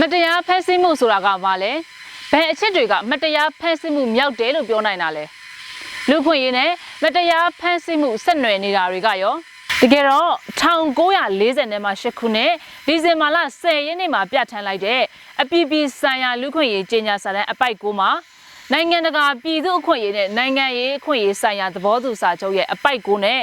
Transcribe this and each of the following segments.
မတရားဖမ်းဆီးမှုဆိုတာကဘာလဲဘယ်အချက်တွေကမတရားဖမ်းဆီးမှုမြောက်တယ်လို့ပြောနိုင်တာလဲလူခွင့်ရေးနဲ့မတရားဖမ်းဆီးမှုဆက်နွယ်နေတာတွေကရောတကယ်တော့1940နဲ့မှ8ခုနှစ်ဒီဇင်ဘာလ10ရက်နေ့မှာပြဋ္ဌာန်းလိုက်တဲ့အပြည်ပြည်ဆိုင်ရာလူခွင့်ရေးကြေညာစာတမ်းအပိုက်9မှာနိုင်ငံတကာပြည်သူ့အခွင့်အရေးနဲ့နိုင်ငံရေးအခွင့်အရေးဆိုင်ရာသဘောတူစာချုပ်ရဲ့အပိုက်9နဲ့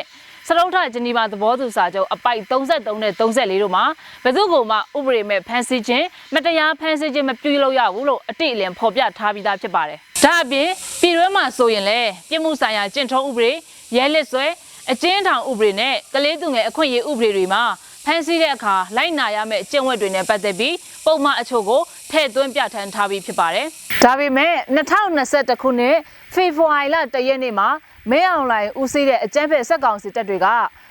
စရုပ်ထဂျနီဗာသဘောတူစာချုပ်အပိုက်33နဲ့34တို့မှာဘယ်သူကမှဥပဒေမဲ့ဖမ်းဆီးခြင်းမတရားဖမ်းဆီးခြင်းမပြုလုပ်ရဘူးလို့အတိအလင်းဖော်ပြထားပြီးသားဖြစ်ပါတယ်။ဒါအပြင်ပြည်တွင်းမှာဆိုရင်လည်းပြည်မှုဆိုင်ရာကျင့်ထုံးဥပဒေရဲလက်ဆွဲအကျဉ်းထောင်ဥပဒေနဲ့ကလေးသူငယ်အခွင့်အရေးဥပဒေတွေမှာဖမ်းဆီးတဲ့အခါလိုက်နာရမယ့်ကျင့်ဝတ်တွေနဲ့ပတ်သက်ပြီးပုံမှန်အချို့ကိုထည့်သွင်းပြဋ္ဌာန်းထားပြီးဖြစ်ပါတယ်။ဒါပေမဲ့2021ခုနှစ်ဖေဖော်ဝါရီလ1ရက်နေ့မှာ မဲအောင်လိုင်ဦးစီးတဲ့အကြမ်းဖက်ဆက်ကောင်စီတပ်တွေက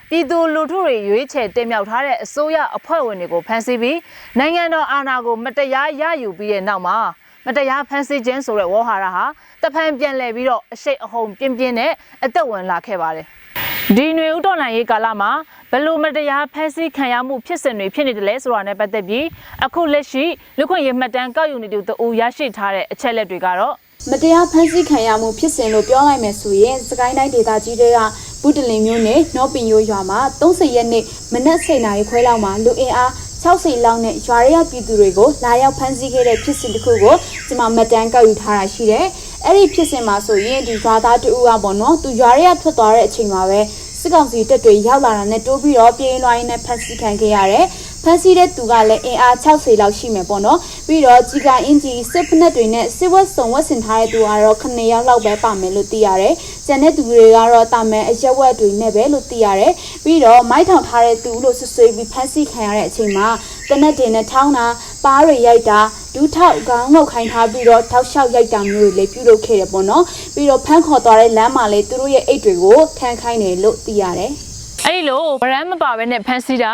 ပြည်သူလူထုတွေရွေးချယ်တင်မြှောက်ထားတဲ့အစိုးရအဖွဲ့ဝင်တွေကိုဖမ်းဆီးပြီးနိုင်ငံတော်အာဏာကိုမတရားရယူပြီးတဲ့နောက်မှာမတရားဖမ်းဆီးခြင်းဆိုတဲ့ဝေါ်ဟာရဟာတဖန်ပြန်လည်ပြီးတော့အရှိတ်အဟုန်ပြင်းပြင်းနဲ့အသက်ဝင်လာခဲ့ပါတယ်။ဒီຫນွေဥတော်လှန်ရေးကာလမှာဘယ်လိုမတရားဖမ်းဆီးခံရမှုဖြစ်စဉ်တွေဖြစ်နေတယ်လဲဆိုတာနဲ့ပတ်သက်ပြီးအခုလက်ရှိလူခွင့်ရေးမှတ်တမ်းကောက်ယူနေသူတအူရရှိထားတဲ့အချက်လက်တွေကတော့ မတရားဖမ်းဆီးခံရမှုဖြစ်စဉ်လို့ပြောလိုက်မယ်ဆိုရင်စကိုင်းတိုင်းဒေသကြီးတွေကပုတလင်မြို့နယ်နော့ပင်ရိုးရွာမှာ30ရက်နေ့မနက်7:00နာရီခွဲလောက်မှာလူအင်အား60လောက်နဲ့ရွာရဲပြည်သူတွေကိုလာရောက်ဖမ်းဆီးခဲ့တဲ့ဖြစ်စဉ်တစ်ခုကိုကျွန်မမှတ်တမ်းကောက်ယူထားတာရှိတယ်။အဲ့ဒီဖြစ်စဉ်မှာဆိုရင်ဒီရွာသားတူကပေါ့နော်သူရွာရဲထွက်သွားတဲ့အချိန်မှာပဲစစ်ကောင်စီတပ်တွေရောက်လာတာနဲ့တိုးပြီးတော့ပြည်လွှားရင်းနဲ့ဖမ်းဆီးခံခဲ့ရတယ်။ ဖမ်းဆီးတဲ့သူကလည်းအင်အား60လောက်ရှိမယ်ပေါ့နော်။ပြီးတော့ကြီးကအင်ဂျီစစ်ဖက်နဲ့တွေနဲ့စစ်ဝတ်စုံဝတ်ဆင်ထားတဲ့သူကတော့9ယောက်လောက်ပဲပါမယ်လို့သိရတယ်။ကျန်တဲ့သူတွေကတော့တာမန်အရက်ဝက်တွေနဲ့ပဲလို့သိရတယ်။ပြီးတော့မိုက်ထောင်ထားတဲ့သူလို့ဆွဆွေးပြီးဖမ်းဆီးခံရတဲ့အချိန်မှာတနက်တင်နဲ့ထောင်းတာပါးတွေရိုက်တာဒူးထောက်ခေါင်းငုတ်ခိုင်းထားပြီးတော့ထောက်လျှောက်ရိုက်တာမျိုးတွေလည်းပြုလုပ်ခဲ့တယ်ပေါ့နော်။ပြီးတော့ဖမ်းခေါ်သွားတဲ့လမ်းမှာလည်းသူတို့ရဲ့အိတ်တွေကိုခံခိုင်းတယ်လို့သိရတယ်။အဲ့ဒီလိုဗရမ်းမပါဘဲနဲ့ဖမ်းဆီးတာ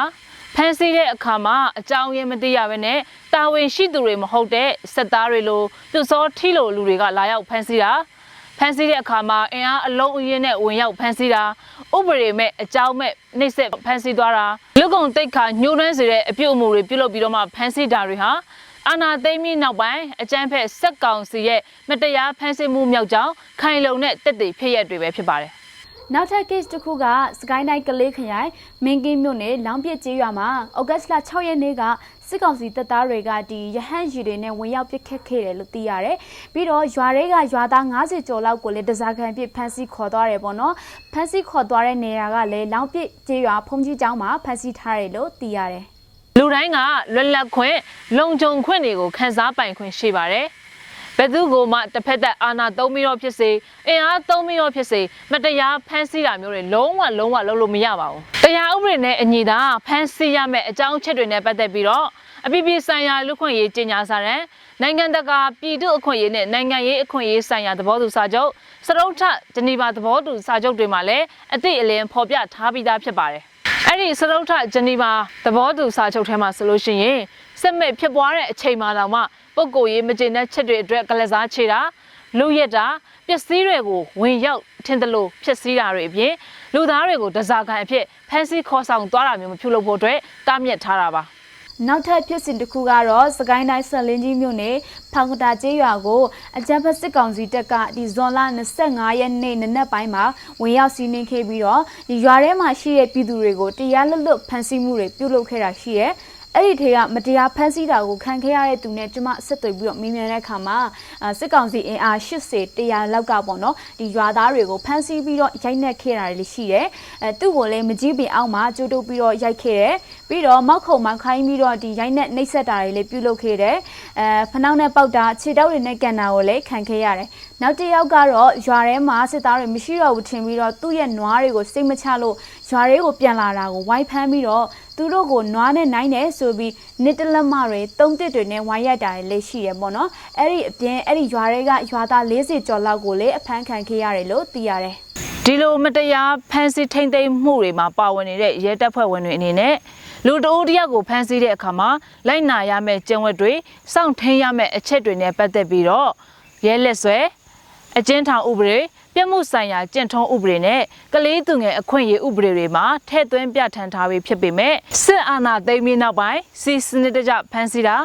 ဖမ်းဆီးတဲ့အခါမှာအကြောင်းရင်းမသိရဘဲနဲ့တာဝန်ရှိသူတွေမဟုတ်တဲ့စက်သားတွေလိုပြစောထီလိုလူတွေကလာရောက်ဖမ်းဆီးတာဖမ်းဆီးတဲ့အခါမှာအင်အားအလုံးအရင်းနဲ့ဝင်ရောက်ဖမ်းဆီးတာဥပဒေမဲ့အကြောင်းမဲ့နှိပ်စက်ဖမ်းဆီးသွားတာလူကုန်တိတ်ခါညှိုးနှွမ်းစေတဲ့အပြုတ်အမူတွေပြုလုပ်ပြီးတော့မှဖမ်းဆီးတာတွေဟာအာနာသိမ့်ပြီးနောက်ပိုင်းအကြမ်းဖက်စက်ကောင်စီရဲ့မတရားဖမ်းဆီးမှုမြောက်ကြောင်းခိုင်လုံတဲ့တက်တည်ဖြစ်ရတွေပဲဖြစ်ပါတယ် နောက်ထပ် case တစ်ခုကစကိုင်းတိုင်းကလေးခရိုင်မင်းကင်းမြို့နယ်လောင်ပြစ်ကျေးရွာမှာဩဂတ်စ်လ6ရက်နေ့ကစစ်ကောင်စီတပ်သားတွေကဒီရဟန်းရီတွေနဲ့ဝင်ရောက်ပစ်ခတ်ခဲ့တယ်လို့သိရတယ်။ပြီးတော့ရွာတွေကရွာသား90ကျော်လောက်ကိုလည်းတစားခံပစ်ဖမ်းဆီးခေါ်သွားတယ်ပေါ့နော်။ဖမ်းဆီးခေါ်သွားတဲ့နေရာကလည်းလောင်ပြစ်ကျေးရွာဖုန်ကြီးကျောင်းမှာဖမ်းဆီးထားတယ်လို့သိရတယ်။လူတိုင်းကလွတ်လပ်ခွင့်လုံခြုံခွင့်တွေကိုခန်းစားပိုင်ခွင့်ရှိပါတယ်။ ဘယ်သူကမှတစ်ဖက်သက်အာဏာသုံးပြီးတော့ဖြစ်စေအင်အားသုံးပြီးတော့ဖြစ်စေမတရားဖမ်းဆီးတာမျိုးတွေလုံးဝလုံးဝလုပ်လို့မရပါဘူး။တရားဥပဒေနဲ့အညီသာဖမ်းဆီးရမယ့်အကြောင်းအချက်တွေနဲ့ပတ်သက်ပြီးတော့အပြည်ပြည်ဆိုင်ရာလူခွင့်ရေးကြေညာစာတမ်းနိုင်ငံတကာပြည်သူ့အခွင့်အရေးနဲ့နိုင်ငံရေးအခွင့်အရေးဆိုင်ရာသဘောတူစာချုပ်စရုပ်ထဂျနီဗာသဘောတူစာချုပ်တွေမှာလည်းအတိအလင်းဖော်ပြထားပြီးသားဖြစ်ပါတယ်။အဲ့ဒီစရုပ်ထဂျနီဗာသဘောတူစာချုပ်ထဲမှာဆိုလို့ရှိရင် စစ်မဲ့ဖြစ်ပွားတဲ့အချိန်မှတော့မှပုဂ္ဂိုလ်ရေးမကျေနပ်ချက်တွေအတွက်ကလစားချေတာလူရက်တာပစ္စည်းတွေကိုဝင်ရောက်ထင်တယ်လို့ဖြစ်စည်းတာတွေအပြင်လူသားတွေကိုဒဇာခံအဖြစ်ဖမ်းဆီးခေါ်ဆောင်သွားတာမျိုးမပြုလုပ်ဖို့အတွက်တားမြစ်ထားတာပါနောက်ထပ်ဖြစ်စဉ်တစ်ခုကတော့စကိုင်းတိုင်းဆက်လင်းကြီးမြို့နယ်ဖောင်ကတာကျေးရွာကိုအကြံဖက်စစ်ကောင်စီတပ်ကဒီဇွန်လ25ရက်နေ့နနက်ပိုင်းမှာဝင်ရောက်စီးနင်းခဲ့ပြီးတော့ဒီရွာထဲမှာရှိတဲ့ပြည်သူတွေကိုတရားလွတ်လွတ်ဖမ်းဆီးမှုတွေပြုလုပ်ခဲ့တာရှိရဲ အဲ့ဒီထေကမတရားဖမ်းဆီးတာကိုခံခဲ့ရတဲ့သူနဲ့ကျမဆက်သွယ်ပြီးတော့မေးမြန်းတဲ့အခါမှာအာစစ်ကောင်စီအင်အား80 100လောက်ကပေါ့နော်ဒီရွာသားတွေကိုဖမ်းဆီးပြီးတော့ရိုက်နှက်ခဲ့တာတွေရှိတယ်အဲသူ့ကိုလည်းမကြီးပင်အောက်မှာကြိုးတုပ်ပြီးတော့ရိုက်ခဲ့တယ်ပြီးတော့မောက်ခုံမောက်ခိုင်းပြီးတော့ဒီရိုက်နှက်နှိပ်စက်တာတွေလည်းပြုလုပ်ခဲ့တယ်အဲဖနှောက်နဲ့ပေါက်တာခြေတောက်တွေနဲ့ကန်တာကိုလည်းခံခဲ့ရတယ်နောက်တစ်ယောက်ကတော့ရွာထဲမှာစစ်သားတွေမရှိတော့ဘူးထင်ပြီးတော့သူ့ရဲ့နွားတွေကိုစိတ်မချလို့ရွာတွေကိုပြန်လာတာကိုဝိုင်းဖမ်းပြီးတော့ သူတို့ကိုနွားနဲ့နိုင်တယ်ဆိုပြီးနစ်တလက်မတွေသုံးတစ်တွေနဲ့ဝိုင်းရိုက်တာတွေလည်းရှိတယ်ပေါ့နော်အဲ့ဒီအပြင်အဲ့ဒီရွာတွေကရွာသား40ကျော်လောက်ကိုလည်းအဖမ်းခံခဲ့ရတယ်လို့သိရတယ်ဒီလိုမတရားဖမ်းဆီးထိမ့်သိမ်းမှုတွေမှာပါဝင်နေတဲ့ရဲတပ်ဖွဲ့ဝင်တွေအနေနဲ့လူတအုပ်တယောက်ကိုဖမ်းဆီးတဲ့အခါမှာလိုက်နာရမယ့်ကျင့်ဝတ်တွေစောင့်ထိန်ရမယ့်အချက်တွေနဲ့ပတ်သက်ပြီးတော့ရဲလက်ဆွဲအကျဉ်းထောင်ဥပဒေ ပပြစ်မှုဆိုင်ရာကျင့်ထုံးဥပဒေနဲ့ကလေးသူငယ်အခွင့်အရေးဥပဒေတွေမှာထည့်သွင်းပြဋ္ဌာန်းထားပြီးဖြစ်ပေမဲ့စစ်အာဏာသိမ်းပြီးနောက်ပိုင်းစီစနစ်တကျဖမ်းဆီးတာ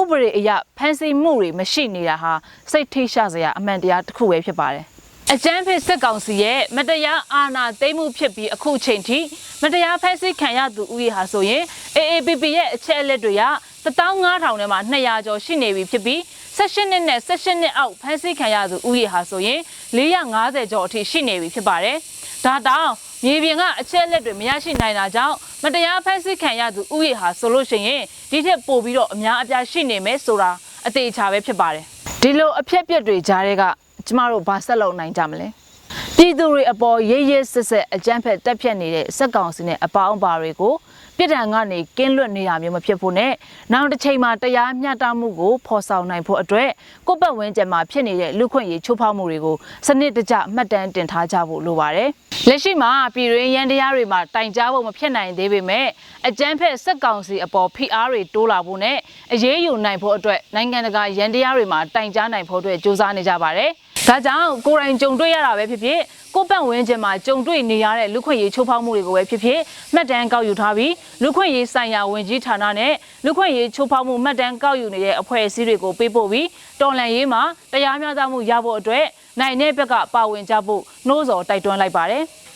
ဥပဒေအရဖမ်းဆီးမှုတွေမရှိနေတာဟာစိတ်ထိရှစရာအမှန်တရားတစ်ခုပဲဖြစ်ပါတယ်အကြမ်းဖက်စစ်ကောင်စီရဲ့မတရားအာဏာသိမ်းမှုဖြစ်ပြီးအခုချိန်ထိမတရားဖက်စစ်ခံရသူဦးရေဟာဆိုရင် AAPP ရဲ့အချက်အလက်တွေက15000ထဲမှာ200ကျော်ရှိနေပြီဖြစ်ပြီး 16နှစ်နဲ့16နှစ်အောက်ဖက်စစ်ခံရသူဦးရေဟာဆိုရင်450ကျော်အထိရှိနေပြီဖြစ်ပါတယ်။ဒါတောင်မြေပြင်ကအချက်အလက်တွေမရရှိနိုင်တာကြောင့်မတရားဖက်စစ်ခံရသူဦးရေဟာဆိုလို့ရှိရင်ဒီထက်ပိုပြီးတော့အများအပြားရှိနေမယ်ဆိုတာအသေးအချာပဲဖြစ်ပါတယ်။ဒီလိုအဖြစ်အပျက်တွေကြားတဲ့ကကျမတို့ဘာဆက်လုပ်နိုင်ကြမလဲ။ပြည်သူတွေအပေါ်ရဲရဲစစ်စစ်အကြမ်းဖက်တက်ဖြတ်နေတဲ့စက်ကောင်စီနဲ့အပေါင်းအပါတွေကို ပြည်ထံကနေကင်းလွတ်နေတာမျိုးမဖြစ်ဖို့နဲ့နောက်တစ်ချိန်မှာတရားမျှတမှုကိုဖော်ဆောင်နိုင်ဖို့အတွက်ကိုယ့်ဘက်ဝန်းကျင်မှာဖြစ်နေတဲ့လူခွင့်ရေးချိုးဖောက်မှုတွေကိုစနစ်တကျမှတ်တမ်းတင်ထားကြဖို့လိုပါတယ်။လက်ရှိမှာပြည်တွင်းရန်တရားတွေမှာတိုင်ကြားဖို့မဖြစ်နိုင်သေးပေမဲ့အကြမ်းဖက်စက်ကောင်စီအပေါ်ဖိအားတွေတိုးလာဖို့နဲ့အရေးယူနိုင်ဖို့အတွက်နိုင်ငံတကာရန်တရားတွေမှာတိုင်ကြားနိုင်ဖို့အတွက်စ조사နေကြပါတယ်။ ဒါကြောင့်ကိုယ်တိုင်ကြုံတွေ့ရတာပဲဖြစ်ဖြစ်ကိုယ့်ပတ်ဝန်းကျင်မှာကြုံတွေ့နေရတဲ့လူခွင့်ရေးချိုးဖောက်မှုတွေကိုပဲဖြစ်ဖြစ်မှတ်တမ်းကောက်ယူထားပြီးလူခွင့်ရေးဆိုင်ရာဝန်ကြီးဌာနနဲ့လူခွင့်ရေးချိုးဖောက်မှုမှတ်တမ်းကောက်ယူနေတဲ့အဖွဲ့အစည်းတွေကိုပေးပို့ပြီးတော်လှန်ရေးမှာတရားမျှတမှုရဖို့အတွက်နိုင်တဲ့ဘက်ကပါဝင်ကြဖို့နှိုးဆော်တိုက်တွန်းလိုက်ပါတယ်။